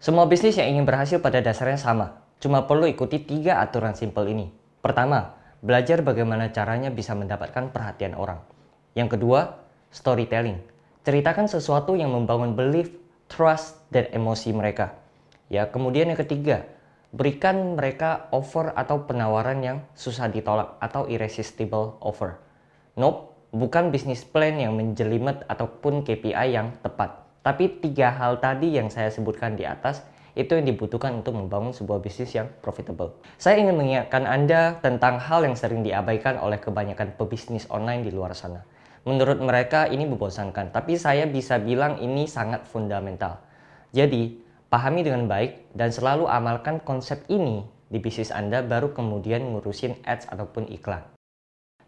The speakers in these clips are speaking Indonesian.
Semua bisnis yang ingin berhasil pada dasarnya sama, cuma perlu ikuti tiga aturan simpel ini. Pertama, belajar bagaimana caranya bisa mendapatkan perhatian orang. Yang kedua, storytelling. Ceritakan sesuatu yang membangun belief, trust, dan emosi mereka. Ya, kemudian yang ketiga, berikan mereka offer atau penawaran yang susah ditolak atau irresistible offer. Nope, bukan bisnis plan yang menjelimet ataupun KPI yang tepat. Tapi tiga hal tadi yang saya sebutkan di atas itu yang dibutuhkan untuk membangun sebuah bisnis yang profitable. Saya ingin mengingatkan Anda tentang hal yang sering diabaikan oleh kebanyakan pebisnis online di luar sana. Menurut mereka ini membosankan, tapi saya bisa bilang ini sangat fundamental. Jadi, pahami dengan baik dan selalu amalkan konsep ini di bisnis Anda baru kemudian ngurusin ads ataupun iklan.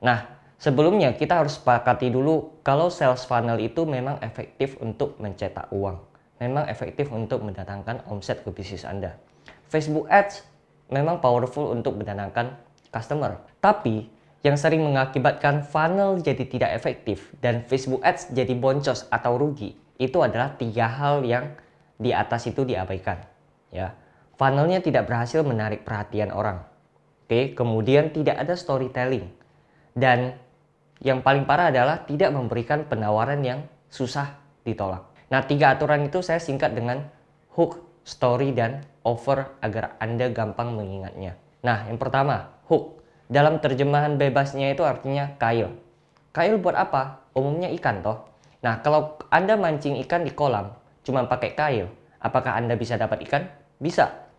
Nah, Sebelumnya kita harus sepakati dulu kalau sales funnel itu memang efektif untuk mencetak uang. Memang efektif untuk mendatangkan omset ke bisnis Anda. Facebook Ads memang powerful untuk mendatangkan customer. Tapi yang sering mengakibatkan funnel jadi tidak efektif dan Facebook Ads jadi boncos atau rugi itu adalah tiga hal yang di atas itu diabaikan. Ya, funnelnya tidak berhasil menarik perhatian orang. Oke, kemudian tidak ada storytelling dan yang paling parah adalah tidak memberikan penawaran yang susah ditolak. Nah, tiga aturan itu saya singkat dengan hook, story, dan offer agar Anda gampang mengingatnya. Nah, yang pertama, hook. Dalam terjemahan bebasnya itu artinya kail. Kail buat apa? Umumnya ikan toh. Nah, kalau Anda mancing ikan di kolam, cuma pakai kail, apakah Anda bisa dapat ikan? Bisa.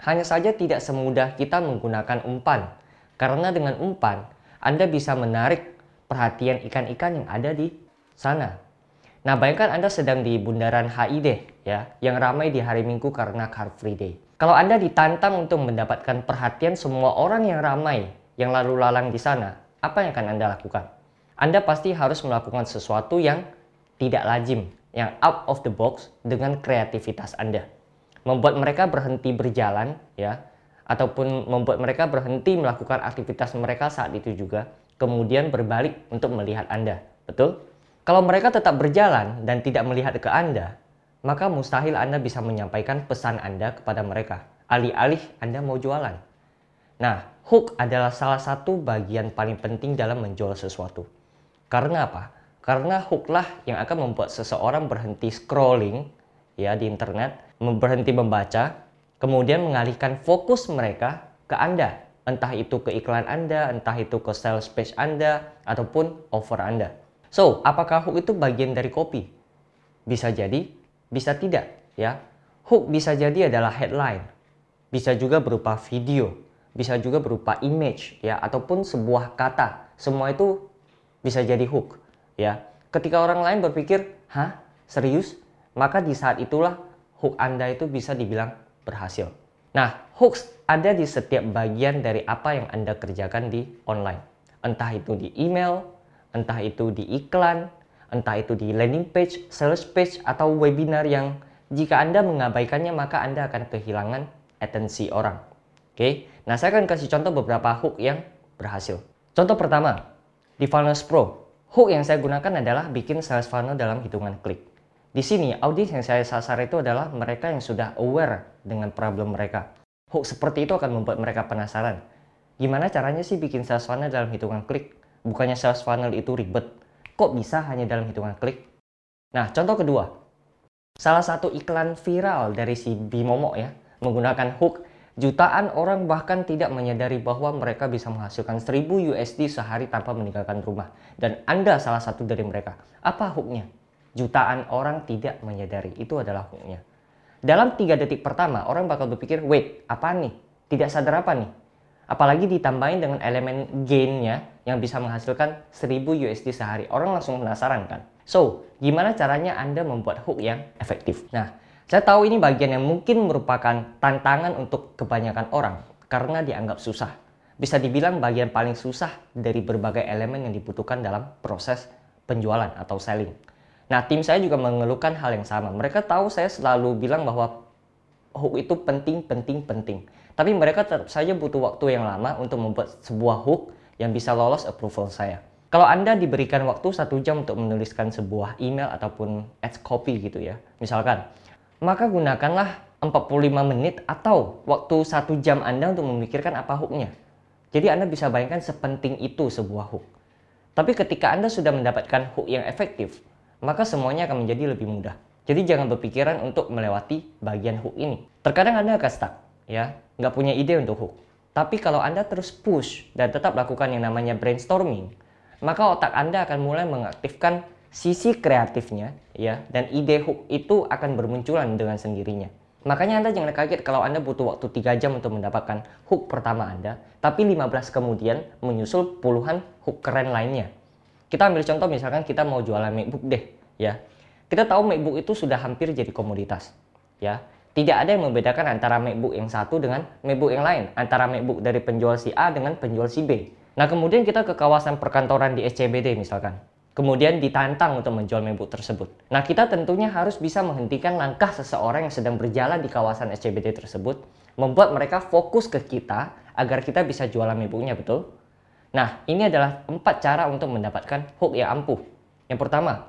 Hanya saja tidak semudah kita menggunakan umpan. Karena dengan umpan, Anda bisa menarik perhatian ikan-ikan yang ada di sana. Nah, bayangkan Anda sedang di bundaran HI deh, ya, yang ramai di hari Minggu karena Car Free Day. Kalau Anda ditantang untuk mendapatkan perhatian semua orang yang ramai yang lalu lalang di sana, apa yang akan Anda lakukan? Anda pasti harus melakukan sesuatu yang tidak lazim, yang out of the box dengan kreativitas Anda. Membuat mereka berhenti berjalan, ya, ataupun membuat mereka berhenti melakukan aktivitas mereka saat itu juga kemudian berbalik untuk melihat Anda. Betul? Kalau mereka tetap berjalan dan tidak melihat ke Anda, maka mustahil Anda bisa menyampaikan pesan Anda kepada mereka. Alih-alih Anda mau jualan. Nah, hook adalah salah satu bagian paling penting dalam menjual sesuatu. Karena apa? Karena hooklah yang akan membuat seseorang berhenti scrolling ya di internet, berhenti membaca, kemudian mengalihkan fokus mereka ke Anda entah itu ke iklan Anda, entah itu ke sales page Anda, ataupun offer Anda. So, apakah hook itu bagian dari copy? Bisa jadi, bisa tidak, ya. Hook bisa jadi adalah headline, bisa juga berupa video, bisa juga berupa image, ya, ataupun sebuah kata. Semua itu bisa jadi hook, ya. Ketika orang lain berpikir, hah, serius? Maka di saat itulah hook Anda itu bisa dibilang berhasil. Nah, hooks ada di setiap bagian dari apa yang Anda kerjakan di online. Entah itu di email, entah itu di iklan, entah itu di landing page, sales page, atau webinar yang jika Anda mengabaikannya maka Anda akan kehilangan atensi orang. Oke, nah saya akan kasih contoh beberapa hook yang berhasil. Contoh pertama, di Funnels Pro, hook yang saya gunakan adalah bikin sales funnel dalam hitungan klik. Di sini, audiens yang saya sasar itu adalah mereka yang sudah aware dengan problem mereka. Hook seperti itu akan membuat mereka penasaran. Gimana caranya sih bikin sales funnel dalam hitungan klik? Bukannya sales funnel itu ribet. Kok bisa hanya dalam hitungan klik? Nah, contoh kedua. Salah satu iklan viral dari si Bimomo ya, menggunakan hook jutaan orang bahkan tidak menyadari bahwa mereka bisa menghasilkan 1000 USD sehari tanpa meninggalkan rumah. Dan Anda salah satu dari mereka. Apa hooknya? Jutaan orang tidak menyadari. Itu adalah hukumnya. Dalam tiga detik pertama, orang bakal berpikir, wait, apa nih? Tidak sadar apa nih? Apalagi ditambahin dengan elemen gainnya yang bisa menghasilkan 1000 USD sehari. Orang langsung penasaran kan? So, gimana caranya Anda membuat hook yang efektif? Nah, saya tahu ini bagian yang mungkin merupakan tantangan untuk kebanyakan orang karena dianggap susah. Bisa dibilang bagian paling susah dari berbagai elemen yang dibutuhkan dalam proses penjualan atau selling. Nah, tim saya juga mengeluhkan hal yang sama. Mereka tahu saya selalu bilang bahwa hook itu penting, penting, penting. Tapi mereka tetap saja butuh waktu yang lama untuk membuat sebuah hook yang bisa lolos approval saya. Kalau Anda diberikan waktu satu jam untuk menuliskan sebuah email ataupun ads copy gitu ya, misalkan, maka gunakanlah 45 menit atau waktu satu jam Anda untuk memikirkan apa hooknya. Jadi Anda bisa bayangkan sepenting itu sebuah hook. Tapi ketika Anda sudah mendapatkan hook yang efektif, maka semuanya akan menjadi lebih mudah. Jadi jangan berpikiran untuk melewati bagian hook ini. Terkadang Anda akan stuck, ya, nggak punya ide untuk hook. Tapi kalau Anda terus push dan tetap lakukan yang namanya brainstorming, maka otak Anda akan mulai mengaktifkan sisi kreatifnya, ya, dan ide hook itu akan bermunculan dengan sendirinya. Makanya Anda jangan kaget kalau Anda butuh waktu 3 jam untuk mendapatkan hook pertama Anda, tapi 15 kemudian menyusul puluhan hook keren lainnya. Kita ambil contoh misalkan kita mau jualan MacBook deh, ya. Kita tahu MacBook itu sudah hampir jadi komoditas, ya. Tidak ada yang membedakan antara MacBook yang satu dengan MacBook yang lain, antara MacBook dari penjual si A dengan penjual si B. Nah, kemudian kita ke kawasan perkantoran di SCBD misalkan kemudian ditantang untuk menjual MacBook tersebut. Nah, kita tentunya harus bisa menghentikan langkah seseorang yang sedang berjalan di kawasan SCBD tersebut, membuat mereka fokus ke kita agar kita bisa jualan MacBooknya, betul? Nah, ini adalah empat cara untuk mendapatkan hook yang ampuh. Yang pertama,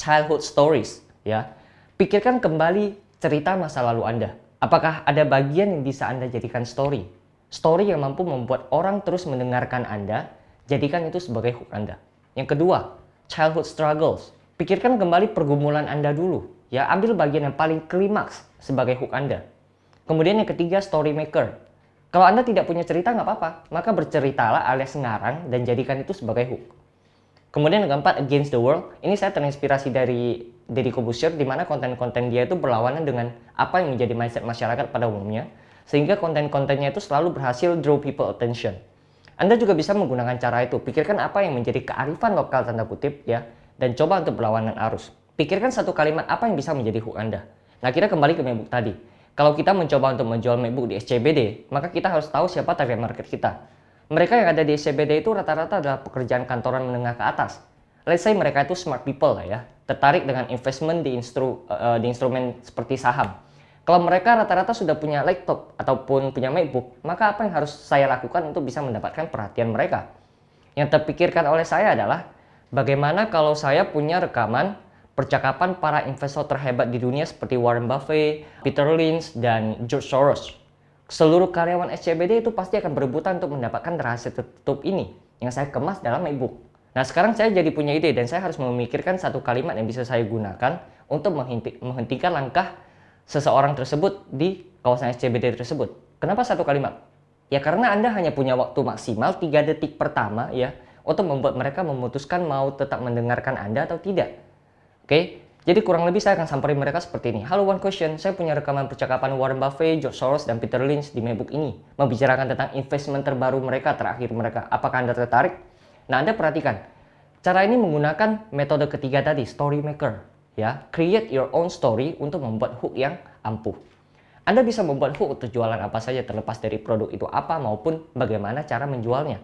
childhood stories, ya. Pikirkan kembali cerita masa lalu Anda. Apakah ada bagian yang bisa Anda jadikan story? Story yang mampu membuat orang terus mendengarkan Anda, jadikan itu sebagai hook Anda. Yang kedua, childhood struggles. Pikirkan kembali pergumulan Anda dulu. Ya, ambil bagian yang paling klimaks sebagai hook Anda. Kemudian yang ketiga, story maker. Kalau Anda tidak punya cerita nggak apa-apa, maka berceritalah alias ngarang dan jadikan itu sebagai hook. Kemudian yang keempat, Against the World. Ini saya terinspirasi dari Deddy Corbuzier, di mana konten-konten dia itu berlawanan dengan apa yang menjadi mindset masyarakat pada umumnya, sehingga konten-kontennya itu selalu berhasil draw people attention. Anda juga bisa menggunakan cara itu. Pikirkan apa yang menjadi kearifan lokal tanda kutip ya dan coba untuk berlawanan arus. Pikirkan satu kalimat apa yang bisa menjadi hook Anda. Nah, kita kembali ke MacBook tadi. Kalau kita mencoba untuk menjual MacBook di SCBD, maka kita harus tahu siapa target market kita. Mereka yang ada di SCBD itu rata-rata adalah pekerjaan kantoran menengah ke atas. Let's say mereka itu smart people lah ya, tertarik dengan investment di, instru, uh, di instrumen seperti saham. Kalau mereka rata-rata sudah punya laptop ataupun punya MacBook, maka apa yang harus saya lakukan untuk bisa mendapatkan perhatian mereka? Yang terpikirkan oleh saya adalah bagaimana kalau saya punya rekaman percakapan para investor terhebat di dunia seperti Warren Buffett, Peter Lynch, dan George Soros. Seluruh karyawan SCBD itu pasti akan berebutan untuk mendapatkan rahasia tertutup ini yang saya kemas dalam MacBook. Nah sekarang saya jadi punya ide dan saya harus memikirkan satu kalimat yang bisa saya gunakan untuk menghentikan langkah seseorang tersebut di kawasan SCBD tersebut. Kenapa satu kalimat? Ya karena Anda hanya punya waktu maksimal 3 detik pertama ya untuk membuat mereka memutuskan mau tetap mendengarkan Anda atau tidak. Oke, jadi kurang lebih saya akan samperin mereka seperti ini. Halo One Question, saya punya rekaman percakapan Warren Buffett, George Soros, dan Peter Lynch di MacBook ini. Membicarakan tentang investment terbaru mereka, terakhir mereka. Apakah Anda tertarik? Nah, Anda perhatikan. Cara ini menggunakan metode ketiga tadi, story maker ya create your own story untuk membuat hook yang ampuh. Anda bisa membuat hook untuk jualan apa saja terlepas dari produk itu apa maupun bagaimana cara menjualnya.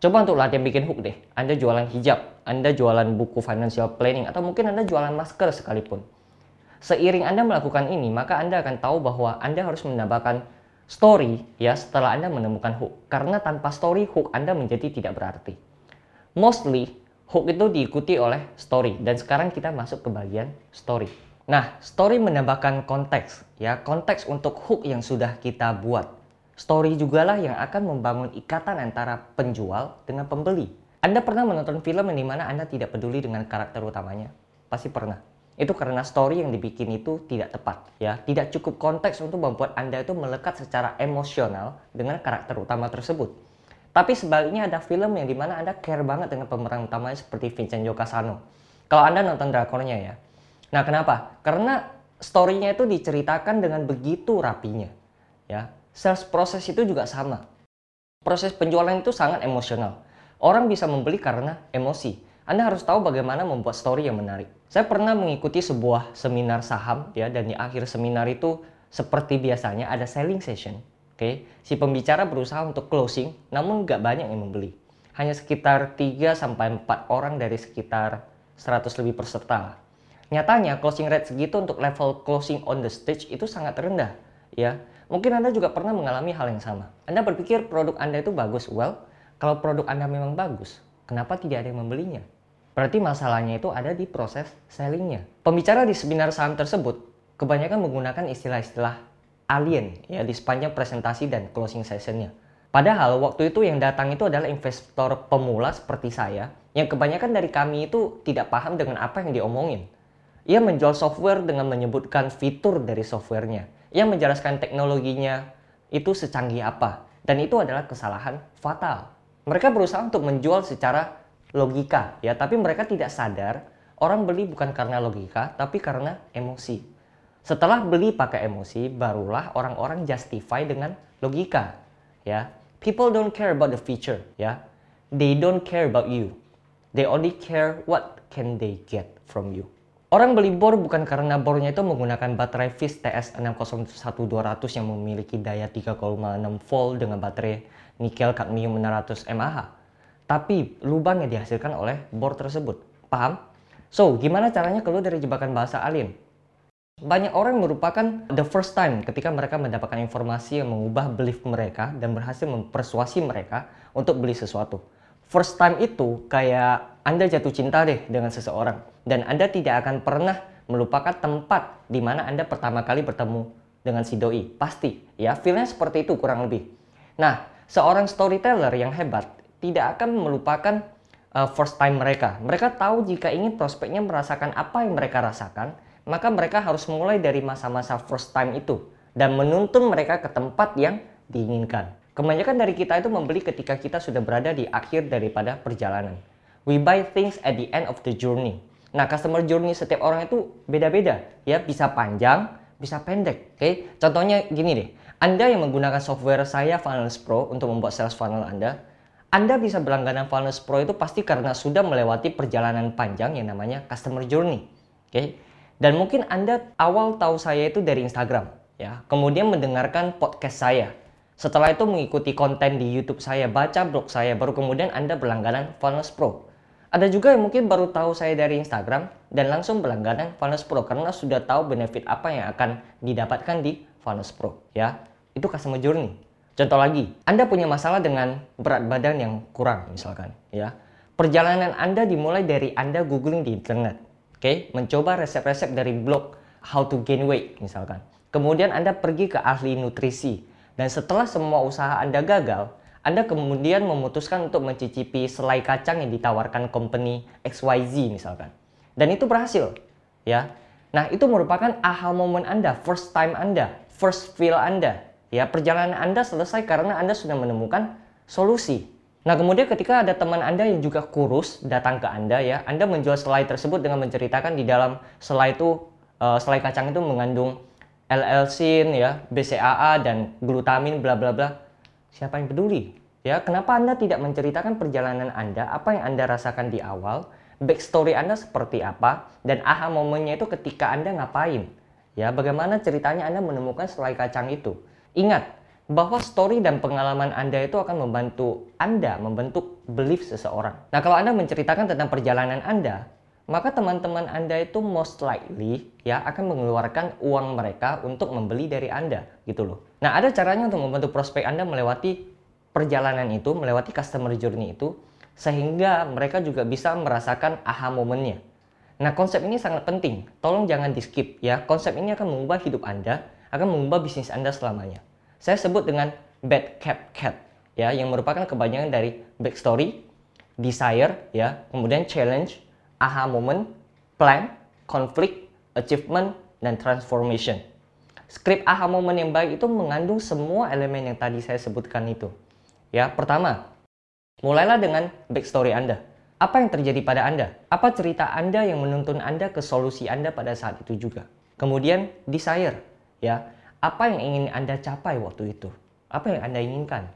Coba untuk latihan bikin hook deh. Anda jualan hijab, Anda jualan buku financial planning, atau mungkin Anda jualan masker sekalipun. Seiring Anda melakukan ini, maka Anda akan tahu bahwa Anda harus menambahkan story ya setelah Anda menemukan hook. Karena tanpa story, hook Anda menjadi tidak berarti. Mostly, hook itu diikuti oleh story dan sekarang kita masuk ke bagian story. Nah, story menambahkan konteks ya, konteks untuk hook yang sudah kita buat. Story juga lah yang akan membangun ikatan antara penjual dengan pembeli. Anda pernah menonton film yang di mana Anda tidak peduli dengan karakter utamanya? Pasti pernah. Itu karena story yang dibikin itu tidak tepat ya, tidak cukup konteks untuk membuat Anda itu melekat secara emosional dengan karakter utama tersebut. Tapi sebaliknya ada film yang di mana Anda care banget dengan pemeran utamanya seperti Vincenzo Casano. Kalau Anda nonton drakornya ya. Nah kenapa? Karena story-nya itu diceritakan dengan begitu rapinya. Ya, Sales proses itu juga sama. Proses penjualan itu sangat emosional. Orang bisa membeli karena emosi. Anda harus tahu bagaimana membuat story yang menarik. Saya pernah mengikuti sebuah seminar saham ya dan di akhir seminar itu seperti biasanya ada selling session Oke, si pembicara berusaha untuk closing, namun nggak banyak yang membeli. Hanya sekitar 3 sampai 4 orang dari sekitar 100 lebih peserta. Nyatanya closing rate segitu untuk level closing on the stage itu sangat rendah, ya. Mungkin Anda juga pernah mengalami hal yang sama. Anda berpikir produk Anda itu bagus. Well, kalau produk Anda memang bagus, kenapa tidak ada yang membelinya? Berarti masalahnya itu ada di proses sellingnya. Pembicara di seminar saham tersebut kebanyakan menggunakan istilah-istilah alien ya di sepanjang presentasi dan closing sessionnya. Padahal waktu itu yang datang itu adalah investor pemula seperti saya yang kebanyakan dari kami itu tidak paham dengan apa yang diomongin. Ia menjual software dengan menyebutkan fitur dari softwarenya. Ia menjelaskan teknologinya itu secanggih apa. Dan itu adalah kesalahan fatal. Mereka berusaha untuk menjual secara logika ya, tapi mereka tidak sadar orang beli bukan karena logika, tapi karena emosi. Setelah beli pakai emosi, barulah orang-orang justify dengan logika. Ya, people don't care about the future. Ya, they don't care about you. They only care what can they get from you. Orang beli bor bukan karena bornya itu menggunakan baterai Fish TS601200 yang memiliki daya 3,6 volt dengan baterai nikel kadmium 600 mAh. Tapi lubang yang dihasilkan oleh bor tersebut. Paham? So, gimana caranya keluar dari jebakan bahasa alien? Banyak orang merupakan the first time ketika mereka mendapatkan informasi yang mengubah belief mereka dan berhasil mempersuasi mereka untuk beli sesuatu. First time itu kayak Anda jatuh cinta deh dengan seseorang dan Anda tidak akan pernah melupakan tempat di mana Anda pertama kali bertemu dengan si doi. Pasti, ya, feelnya seperti itu kurang lebih. Nah, seorang storyteller yang hebat tidak akan melupakan uh, first time mereka. Mereka tahu jika ingin prospeknya merasakan apa yang mereka rasakan, maka mereka harus mulai dari masa-masa first time itu dan menuntun mereka ke tempat yang diinginkan. Kebanyakan dari kita itu membeli ketika kita sudah berada di akhir daripada perjalanan. We buy things at the end of the journey. Nah, customer journey setiap orang itu beda-beda, ya bisa panjang, bisa pendek. Oke, okay? contohnya gini deh. Anda yang menggunakan software saya Funnels Pro untuk membuat sales funnel Anda, Anda bisa berlangganan Funnels Pro itu pasti karena sudah melewati perjalanan panjang yang namanya customer journey. Oke, okay? Dan mungkin Anda awal tahu saya itu dari Instagram, ya. Kemudian mendengarkan podcast saya. Setelah itu mengikuti konten di YouTube saya, baca blog saya, baru kemudian Anda berlangganan Funnels Pro. Ada juga yang mungkin baru tahu saya dari Instagram dan langsung berlangganan Funnels Pro karena sudah tahu benefit apa yang akan didapatkan di Funnels Pro, ya. Itu customer journey. Contoh lagi, Anda punya masalah dengan berat badan yang kurang misalkan, ya. Perjalanan Anda dimulai dari Anda googling di internet okay? mencoba resep-resep dari blog how to gain weight misalkan. Kemudian Anda pergi ke ahli nutrisi dan setelah semua usaha Anda gagal, Anda kemudian memutuskan untuk mencicipi selai kacang yang ditawarkan company XYZ misalkan. Dan itu berhasil, ya. Nah, itu merupakan aha moment Anda, first time Anda, first feel Anda. Ya, perjalanan Anda selesai karena Anda sudah menemukan solusi. Nah, kemudian ketika ada teman Anda yang juga kurus datang ke Anda ya, Anda menjual selai tersebut dengan menceritakan di dalam selai itu uh, selai kacang itu mengandung LL-sin ya, BCAA dan glutamin bla bla bla. Siapa yang peduli? Ya, kenapa Anda tidak menceritakan perjalanan Anda, apa yang Anda rasakan di awal, backstory Anda seperti apa, dan aha momennya itu ketika Anda ngapain? Ya, bagaimana ceritanya Anda menemukan selai kacang itu? Ingat, bahwa story dan pengalaman Anda itu akan membantu Anda membentuk belief seseorang. Nah, kalau Anda menceritakan tentang perjalanan Anda, maka teman-teman Anda itu most likely ya akan mengeluarkan uang mereka untuk membeli dari Anda gitu loh. Nah, ada caranya untuk membantu prospek Anda melewati perjalanan itu, melewati customer journey itu sehingga mereka juga bisa merasakan aha momennya. Nah, konsep ini sangat penting. Tolong jangan di-skip ya. Konsep ini akan mengubah hidup Anda, akan mengubah bisnis Anda selamanya saya sebut dengan bad cap cat ya yang merupakan kebanyakan dari backstory, desire ya, kemudian challenge, aha moment, plan, conflict, achievement dan transformation. Script aha moment yang baik itu mengandung semua elemen yang tadi saya sebutkan itu. Ya, pertama, mulailah dengan backstory Anda. Apa yang terjadi pada Anda? Apa cerita Anda yang menuntun Anda ke solusi Anda pada saat itu juga? Kemudian desire, ya apa yang ingin Anda capai waktu itu? Apa yang Anda inginkan?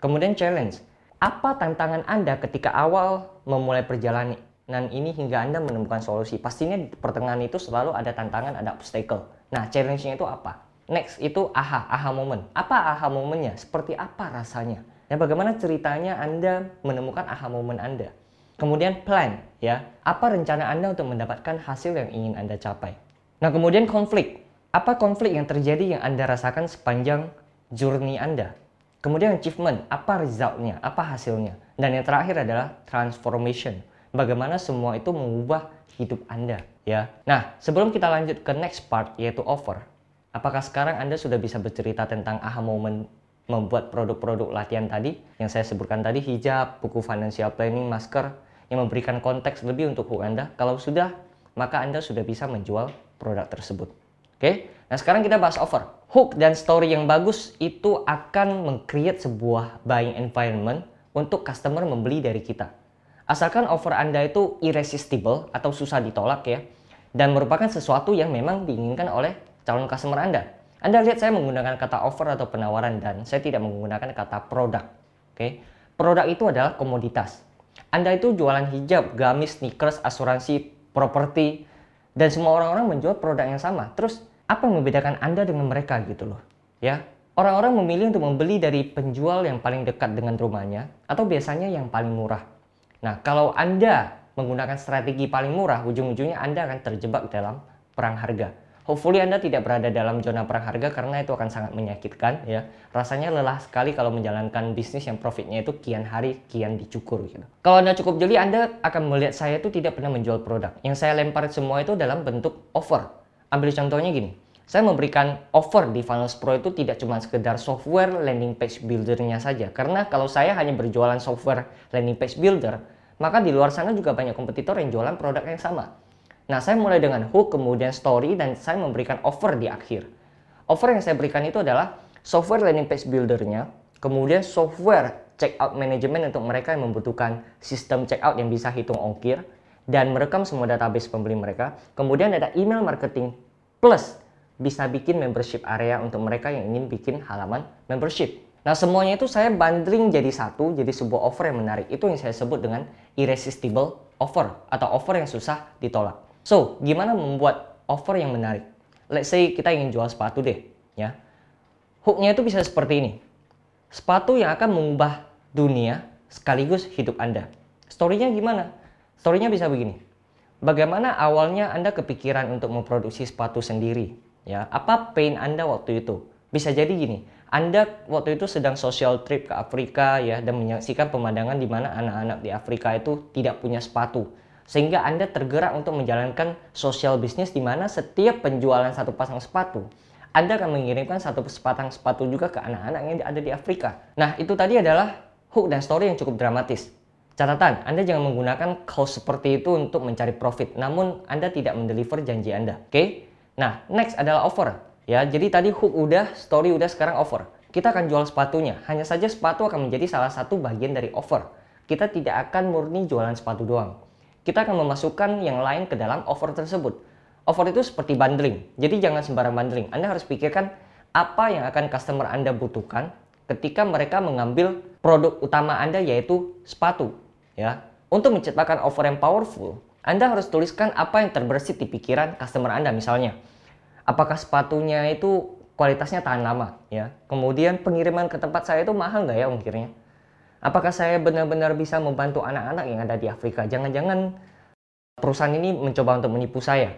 Kemudian challenge. Apa tantangan Anda ketika awal memulai perjalanan ini hingga Anda menemukan solusi? Pastinya pertengahan itu selalu ada tantangan, ada obstacle. Nah, challenge-nya itu apa? Next itu aha, aha moment. Apa aha momennya? Seperti apa rasanya? Ya, bagaimana ceritanya Anda menemukan aha moment Anda? Kemudian plan, ya. Apa rencana Anda untuk mendapatkan hasil yang ingin Anda capai? Nah, kemudian konflik. Apa konflik yang terjadi yang Anda rasakan sepanjang journey Anda? Kemudian achievement, apa resultnya, apa hasilnya? Dan yang terakhir adalah transformation. Bagaimana semua itu mengubah hidup Anda ya. Nah, sebelum kita lanjut ke next part yaitu offer, apakah sekarang Anda sudah bisa bercerita tentang aha moment membuat produk-produk latihan tadi yang saya sebutkan tadi hijab, buku financial planning, masker yang memberikan konteks lebih untuk hook Anda. Kalau sudah, maka Anda sudah bisa menjual produk tersebut. Oke, nah sekarang kita bahas offer. Hook dan story yang bagus itu akan meng-create sebuah buying environment untuk customer membeli dari kita. Asalkan offer Anda itu irresistible atau susah ditolak ya, dan merupakan sesuatu yang memang diinginkan oleh calon customer Anda. Anda lihat saya menggunakan kata offer atau penawaran dan saya tidak menggunakan kata produk. Oke. Produk itu adalah komoditas. Anda itu jualan hijab, gamis, sneakers, asuransi, properti dan semua orang-orang menjual produk yang sama. Terus apa yang membedakan Anda dengan mereka gitu loh? Ya. Orang-orang memilih untuk membeli dari penjual yang paling dekat dengan rumahnya atau biasanya yang paling murah. Nah, kalau Anda menggunakan strategi paling murah, ujung-ujungnya Anda akan terjebak dalam perang harga. Hopefully Anda tidak berada dalam zona perang harga karena itu akan sangat menyakitkan ya. Rasanya lelah sekali kalau menjalankan bisnis yang profitnya itu kian hari kian dicukur gitu. Kalau Anda cukup jeli Anda akan melihat saya itu tidak pernah menjual produk. Yang saya lempar semua itu dalam bentuk offer. Ambil contohnya gini. Saya memberikan offer di Funnels Pro itu tidak cuma sekedar software landing page buildernya saja. Karena kalau saya hanya berjualan software landing page builder, maka di luar sana juga banyak kompetitor yang jualan produk yang sama. Nah, saya mulai dengan hook, kemudian story, dan saya memberikan offer di akhir. Offer yang saya berikan itu adalah software landing page buildernya, kemudian software checkout management untuk mereka yang membutuhkan sistem checkout yang bisa hitung ongkir, dan merekam semua database pembeli mereka. Kemudian ada email marketing plus bisa bikin membership area untuk mereka yang ingin bikin halaman membership. Nah semuanya itu saya bundling jadi satu, jadi sebuah offer yang menarik. Itu yang saya sebut dengan irresistible offer atau offer yang susah ditolak. So, gimana membuat offer yang menarik? Let's say kita ingin jual sepatu deh, ya. Hooknya itu bisa seperti ini. Sepatu yang akan mengubah dunia sekaligus hidup Anda. Storynya gimana? Storynya bisa begini. Bagaimana awalnya Anda kepikiran untuk memproduksi sepatu sendiri? Ya, apa pain Anda waktu itu? Bisa jadi gini, Anda waktu itu sedang social trip ke Afrika ya dan menyaksikan pemandangan di mana anak-anak di Afrika itu tidak punya sepatu sehingga Anda tergerak untuk menjalankan sosial bisnis di mana setiap penjualan satu pasang sepatu anda akan mengirimkan satu sepatang sepatu juga ke anak-anak yang ada di Afrika. Nah, itu tadi adalah hook dan story yang cukup dramatis. Catatan, Anda jangan menggunakan cost seperti itu untuk mencari profit, namun Anda tidak mendeliver janji Anda. Oke? Okay? Nah, next adalah offer. Ya, jadi tadi hook udah, story udah, sekarang offer. Kita akan jual sepatunya. Hanya saja sepatu akan menjadi salah satu bagian dari offer. Kita tidak akan murni jualan sepatu doang kita akan memasukkan yang lain ke dalam offer tersebut. Offer itu seperti bundling, jadi jangan sembarang bundling. Anda harus pikirkan apa yang akan customer Anda butuhkan ketika mereka mengambil produk utama Anda yaitu sepatu. Ya, untuk menciptakan offer yang powerful, Anda harus tuliskan apa yang terbersit di pikiran customer Anda. Misalnya, apakah sepatunya itu kualitasnya tahan lama, ya. Kemudian pengiriman ke tempat saya itu mahal nggak ya ongkirnya? Apakah saya benar-benar bisa membantu anak-anak yang ada di Afrika? Jangan-jangan perusahaan ini mencoba untuk menipu saya.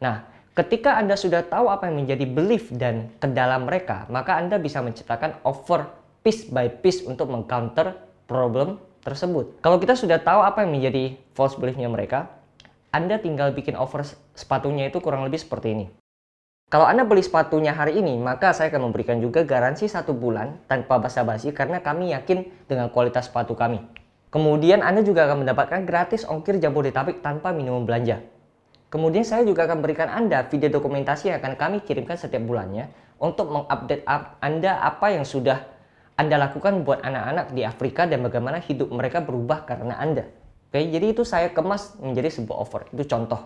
Nah, ketika Anda sudah tahu apa yang menjadi belief dan kendala mereka, maka Anda bisa menciptakan offer piece by piece untuk mengcounter problem tersebut. Kalau kita sudah tahu apa yang menjadi false beliefnya mereka, Anda tinggal bikin offer sepatunya itu kurang lebih seperti ini. Kalau Anda beli sepatunya hari ini, maka saya akan memberikan juga garansi satu bulan tanpa basa-basi karena kami yakin dengan kualitas sepatu kami. Kemudian Anda juga akan mendapatkan gratis ongkir Jabodetabek tanpa minimum belanja. Kemudian saya juga akan berikan Anda video dokumentasi yang akan kami kirimkan setiap bulannya untuk mengupdate Anda apa yang sudah Anda lakukan buat anak-anak di Afrika dan bagaimana hidup mereka berubah karena Anda. Oke, jadi itu saya kemas menjadi sebuah offer. Itu contoh.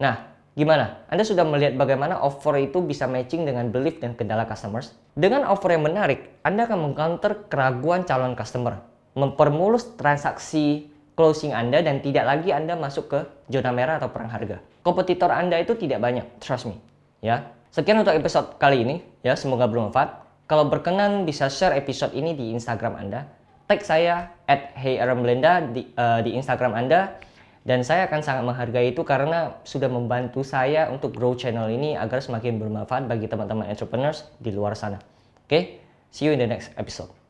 Nah, Gimana? Anda sudah melihat bagaimana offer itu bisa matching dengan belief dan kendala customers? Dengan offer yang menarik, Anda akan mengcounter keraguan calon customer, mempermulus transaksi closing Anda dan tidak lagi Anda masuk ke zona merah atau perang harga. Kompetitor Anda itu tidak banyak, trust me. Ya. Sekian untuk episode kali ini, ya semoga bermanfaat. Kalau berkenan bisa share episode ini di Instagram Anda. Tag saya at heyaramblenda di, uh, di Instagram Anda dan saya akan sangat menghargai itu karena sudah membantu saya untuk grow channel ini agar semakin bermanfaat bagi teman-teman entrepreneurs di luar sana. Oke, okay? see you in the next episode.